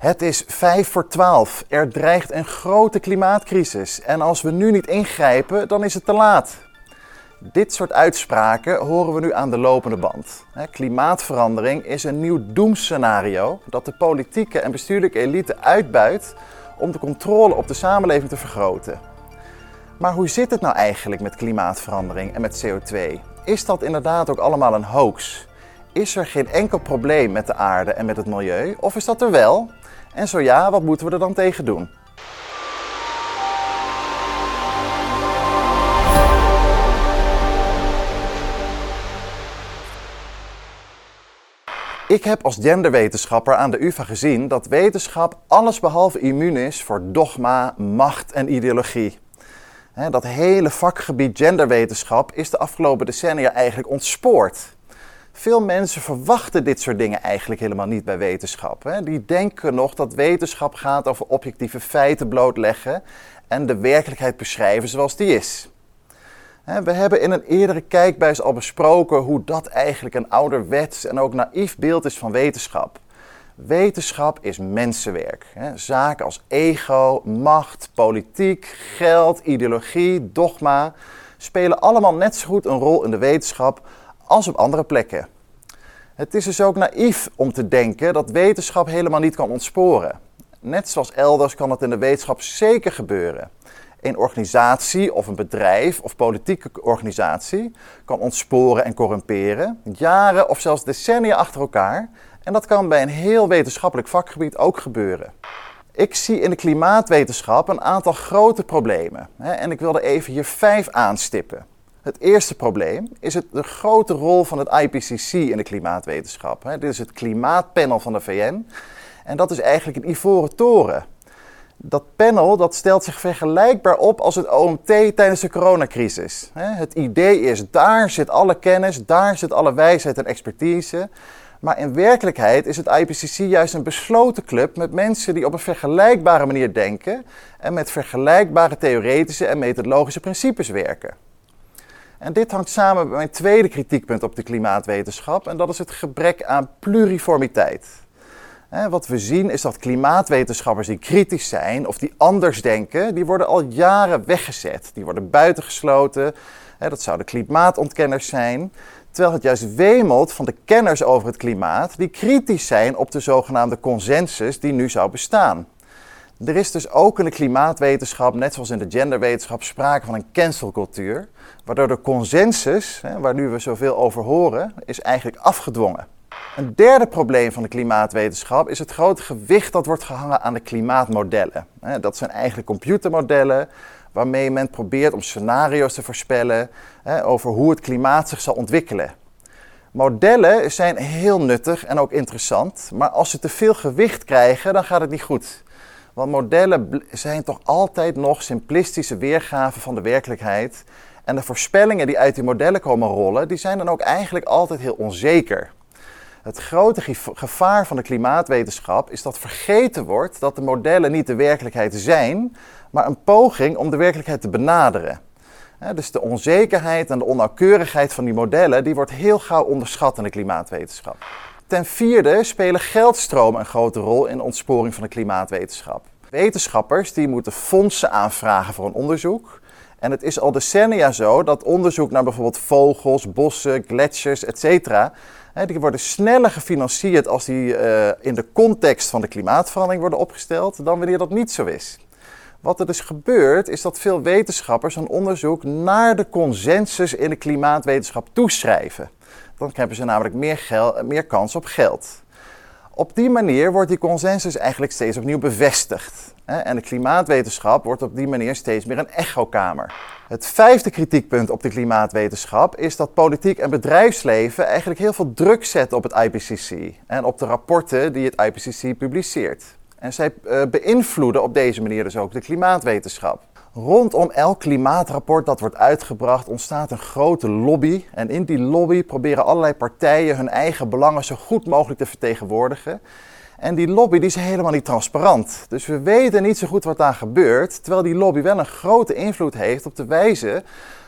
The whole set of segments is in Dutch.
Het is 5 voor 12. Er dreigt een grote klimaatcrisis. En als we nu niet ingrijpen, dan is het te laat. Dit soort uitspraken horen we nu aan de lopende band. Klimaatverandering is een nieuw doemscenario dat de politieke en bestuurlijke elite uitbuit om de controle op de samenleving te vergroten. Maar hoe zit het nou eigenlijk met klimaatverandering en met CO2? Is dat inderdaad ook allemaal een hoax? Is er geen enkel probleem met de aarde en met het milieu? Of is dat er wel? En zo ja, wat moeten we er dan tegen doen? Ik heb als genderwetenschapper aan de UvA gezien dat wetenschap allesbehalve immuun is voor dogma, macht en ideologie. Dat hele vakgebied genderwetenschap is de afgelopen decennia eigenlijk ontspoord. Veel mensen verwachten dit soort dingen eigenlijk helemaal niet bij wetenschap. Die denken nog dat wetenschap gaat over objectieve feiten blootleggen en de werkelijkheid beschrijven zoals die is. We hebben in een eerdere kijkbuis al besproken hoe dat eigenlijk een ouderwets en ook naïef beeld is van wetenschap. Wetenschap is mensenwerk. Zaken als ego, macht, politiek, geld, ideologie, dogma spelen allemaal net zo goed een rol in de wetenschap als op andere plekken. Het is dus ook naïef om te denken dat wetenschap helemaal niet kan ontsporen. Net zoals elders kan het in de wetenschap zeker gebeuren. Een organisatie of een bedrijf of politieke organisatie kan ontsporen en corrumperen, jaren of zelfs decennia achter elkaar. En dat kan bij een heel wetenschappelijk vakgebied ook gebeuren. Ik zie in de klimaatwetenschap een aantal grote problemen. En ik wilde even hier vijf aanstippen. Het eerste probleem is het, de grote rol van het IPCC in de klimaatwetenschap. Dit is het klimaatpanel van de VN. En dat is eigenlijk een ivoren toren. Dat panel dat stelt zich vergelijkbaar op als het OMT tijdens de coronacrisis. Het idee is, daar zit alle kennis, daar zit alle wijsheid en expertise. Maar in werkelijkheid is het IPCC juist een besloten club met mensen die op een vergelijkbare manier denken en met vergelijkbare theoretische en methodologische principes werken. En dit hangt samen met mijn tweede kritiekpunt op de klimaatwetenschap en dat is het gebrek aan pluriformiteit. Wat we zien is dat klimaatwetenschappers die kritisch zijn of die anders denken, die worden al jaren weggezet. Die worden buitengesloten. Dat zouden klimaatontkenners zijn. Terwijl het juist wemelt van de kenners over het klimaat die kritisch zijn op de zogenaamde consensus die nu zou bestaan. Er is dus ook in de klimaatwetenschap, net zoals in de genderwetenschap, sprake van een cancelcultuur, waardoor de consensus, waar nu we zoveel over horen, is eigenlijk afgedwongen. Een derde probleem van de klimaatwetenschap is het grote gewicht dat wordt gehangen aan de klimaatmodellen. Dat zijn eigenlijk computermodellen waarmee men probeert om scenario's te voorspellen over hoe het klimaat zich zal ontwikkelen. Modellen zijn heel nuttig en ook interessant, maar als ze te veel gewicht krijgen, dan gaat het niet goed. Want modellen zijn toch altijd nog simplistische weergaven van de werkelijkheid. En de voorspellingen die uit die modellen komen rollen, die zijn dan ook eigenlijk altijd heel onzeker. Het grote gevaar van de klimaatwetenschap is dat vergeten wordt dat de modellen niet de werkelijkheid zijn, maar een poging om de werkelijkheid te benaderen. Dus de onzekerheid en de onnauwkeurigheid van die modellen, die wordt heel gauw onderschat in de klimaatwetenschap. Ten vierde spelen geldstromen een grote rol in de ontsporing van de klimaatwetenschap. Wetenschappers die moeten fondsen aanvragen voor een onderzoek. En het is al decennia zo dat onderzoek naar bijvoorbeeld vogels, bossen, gletsjers, etc. Die worden sneller gefinancierd als die uh, in de context van de klimaatverandering worden opgesteld dan wanneer dat niet zo is. Wat er dus gebeurt, is dat veel wetenschappers een onderzoek naar de consensus in de klimaatwetenschap toeschrijven. Dan hebben ze namelijk meer, meer kans op geld. Op die manier wordt die consensus eigenlijk steeds opnieuw bevestigd. En de klimaatwetenschap wordt op die manier steeds meer een echokamer. Het vijfde kritiekpunt op de klimaatwetenschap is dat politiek en bedrijfsleven eigenlijk heel veel druk zetten op het IPCC en op de rapporten die het IPCC publiceert. En zij uh, beïnvloeden op deze manier dus ook de klimaatwetenschap. Rondom elk klimaatrapport dat wordt uitgebracht ontstaat een grote lobby. En in die lobby proberen allerlei partijen hun eigen belangen zo goed mogelijk te vertegenwoordigen. En die lobby die is helemaal niet transparant. Dus we weten niet zo goed wat daar gebeurt, terwijl die lobby wel een grote invloed heeft op de wijze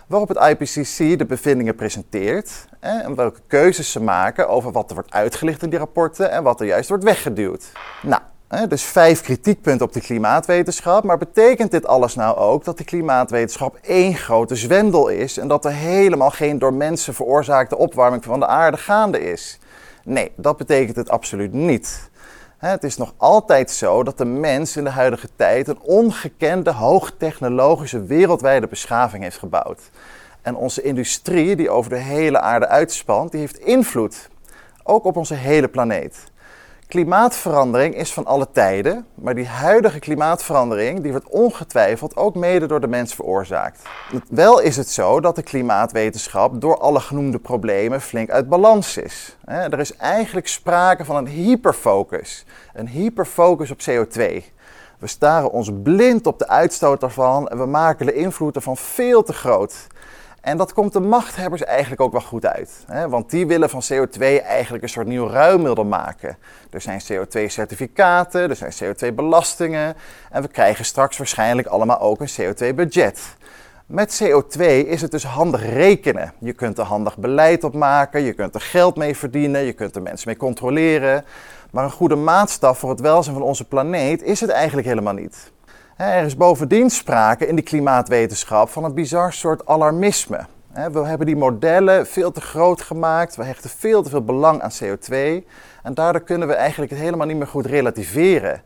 waarop het IPCC de bevindingen presenteert en welke keuzes ze maken over wat er wordt uitgelicht in die rapporten en wat er juist wordt weggeduwd. Nou, Dus vijf kritiekpunten op de klimaatwetenschap. Maar betekent dit alles nou ook dat de klimaatwetenschap één grote zwendel is en dat er helemaal geen door mensen veroorzaakte opwarming van de aarde gaande is? Nee, dat betekent het absoluut niet. Het is nog altijd zo dat de mens in de huidige tijd een ongekende hoogtechnologische wereldwijde beschaving heeft gebouwd. En onze industrie, die over de hele aarde uitspant, die heeft invloed. Ook op onze hele planeet. Klimaatverandering is van alle tijden, maar die huidige klimaatverandering die wordt ongetwijfeld ook mede door de mens veroorzaakt. Wel is het zo dat de klimaatwetenschap door alle genoemde problemen flink uit balans is. Er is eigenlijk sprake van een hyperfocus, een hyperfocus op CO2. We staren ons blind op de uitstoot daarvan en we maken de invloed ervan veel te groot. En dat komt de machthebbers eigenlijk ook wel goed uit. Hè? Want die willen van CO2 eigenlijk een soort nieuw ruilmiddel maken. Er zijn CO2-certificaten, er zijn CO2-belastingen. En we krijgen straks waarschijnlijk allemaal ook een CO2-budget. Met CO2 is het dus handig rekenen. Je kunt er handig beleid op maken, je kunt er geld mee verdienen, je kunt er mensen mee controleren. Maar een goede maatstaf voor het welzijn van onze planeet is het eigenlijk helemaal niet. Er is bovendien sprake in die klimaatwetenschap van een bizar soort alarmisme. We hebben die modellen veel te groot gemaakt, we hechten veel te veel belang aan CO2 en daardoor kunnen we eigenlijk het helemaal niet meer goed relativeren.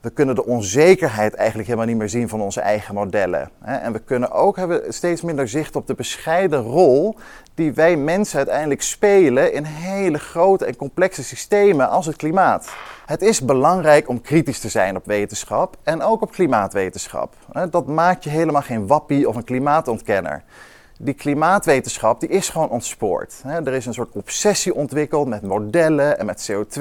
We kunnen de onzekerheid eigenlijk helemaal niet meer zien van onze eigen modellen. En we kunnen ook hebben steeds minder zicht op de bescheiden rol die wij mensen uiteindelijk spelen in hele grote en complexe systemen als het klimaat. Het is belangrijk om kritisch te zijn op wetenschap en ook op klimaatwetenschap. Dat maakt je helemaal geen wappie of een klimaatontkenner die klimaatwetenschap die is gewoon ontspoord. Er is een soort obsessie ontwikkeld met modellen en met CO2.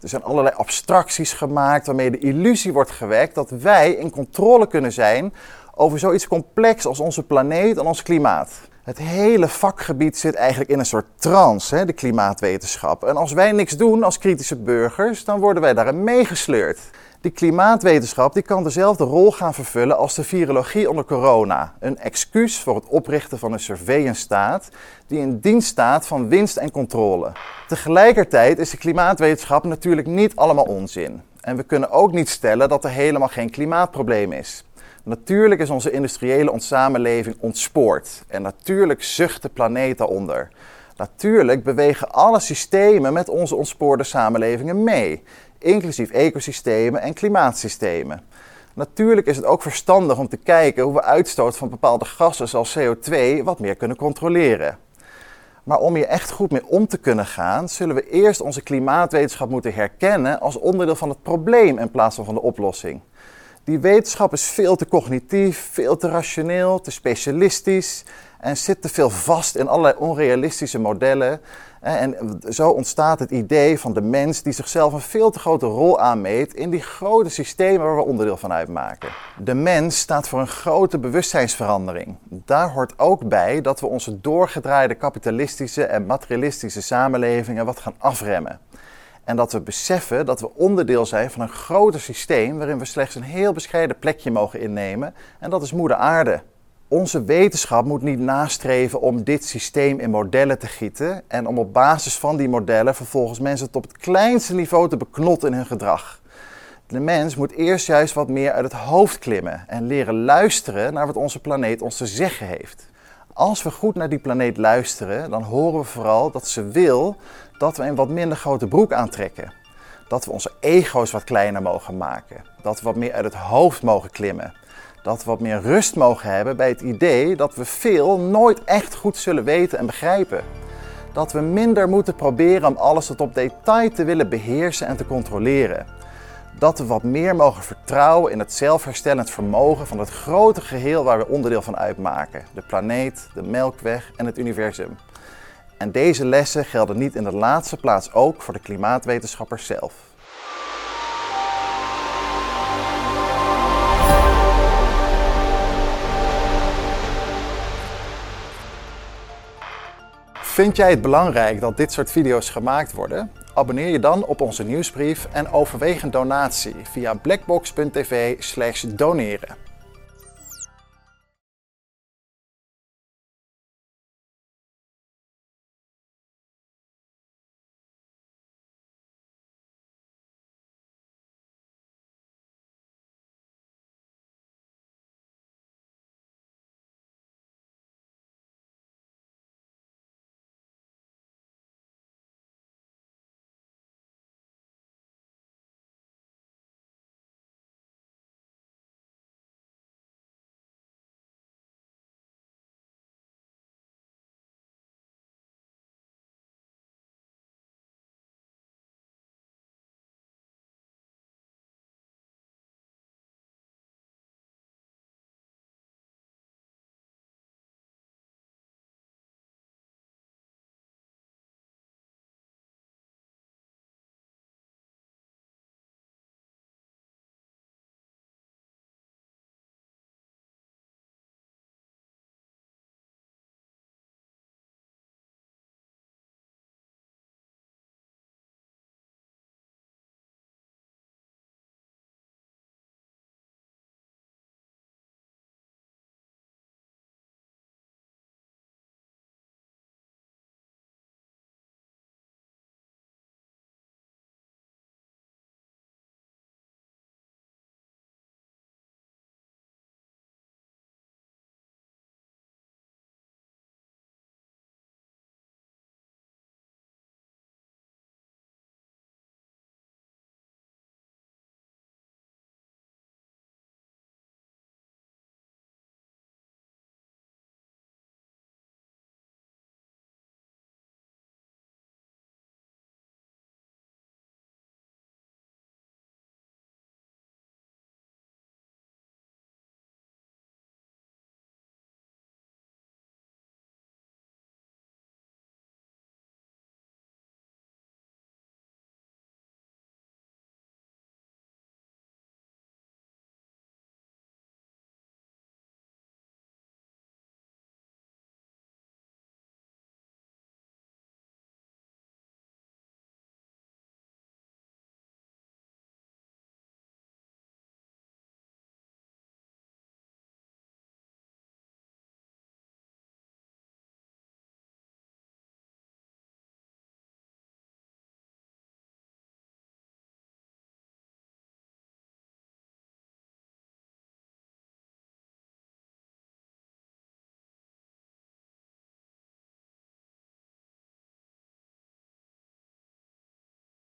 Er zijn allerlei abstracties gemaakt waarmee de illusie wordt gewekt dat wij in controle kunnen zijn over zoiets complex als onze planeet en ons klimaat. Het hele vakgebied zit eigenlijk in een soort trance, de klimaatwetenschap. En als wij niks doen als kritische burgers, dan worden wij daarin meegesleurd. Die klimaatwetenschap die kan dezelfde rol gaan vervullen als de virologie onder corona. Een excuus voor het oprichten van een surveillance staat die in dienst staat van winst en controle. Tegelijkertijd is de klimaatwetenschap natuurlijk niet allemaal onzin. En we kunnen ook niet stellen dat er helemaal geen klimaatprobleem is. Natuurlijk is onze industriële samenleving ontspoord en natuurlijk zucht de planeet daaronder. Natuurlijk bewegen alle systemen met onze ontspoorde samenlevingen mee inclusief ecosystemen en klimaatsystemen. Natuurlijk is het ook verstandig om te kijken hoe we uitstoot van bepaalde gassen zoals CO2 wat meer kunnen controleren. Maar om hier echt goed mee om te kunnen gaan, zullen we eerst onze klimaatwetenschap moeten herkennen als onderdeel van het probleem in plaats van van de oplossing. Die wetenschap is veel te cognitief, veel te rationeel, te specialistisch en zit te veel vast in allerlei onrealistische modellen. En zo ontstaat het idee van de mens die zichzelf een veel te grote rol aanmeet in die grote systemen waar we onderdeel van uitmaken. De mens staat voor een grote bewustzijnsverandering. Daar hoort ook bij dat we onze doorgedraaide kapitalistische en materialistische samenlevingen wat gaan afremmen. En dat we beseffen dat we onderdeel zijn van een groter systeem waarin we slechts een heel bescheiden plekje mogen innemen. En dat is Moeder Aarde. Onze wetenschap moet niet nastreven om dit systeem in modellen te gieten en om op basis van die modellen vervolgens mensen tot op het kleinste niveau te beknotten in hun gedrag. De mens moet eerst juist wat meer uit het hoofd klimmen en leren luisteren naar wat onze planeet ons te zeggen heeft. Als we goed naar die planeet luisteren, dan horen we vooral dat ze wil dat we een wat minder grote broek aantrekken. Dat we onze ego's wat kleiner mogen maken. Dat we wat meer uit het hoofd mogen klimmen. Dat we wat meer rust mogen hebben bij het idee dat we veel nooit echt goed zullen weten en begrijpen. Dat we minder moeten proberen om alles tot op detail te willen beheersen en te controleren. Dat we wat meer mogen vertrouwen in het zelfherstellend vermogen van het grote geheel waar we onderdeel van uitmaken: de planeet, de melkweg en het universum. En deze lessen gelden niet in de laatste plaats ook voor de klimaatwetenschappers zelf. Vind jij het belangrijk dat dit soort video's gemaakt worden? Abonneer je dan op onze nieuwsbrief en overweeg een donatie via blackbox.tv/doneren.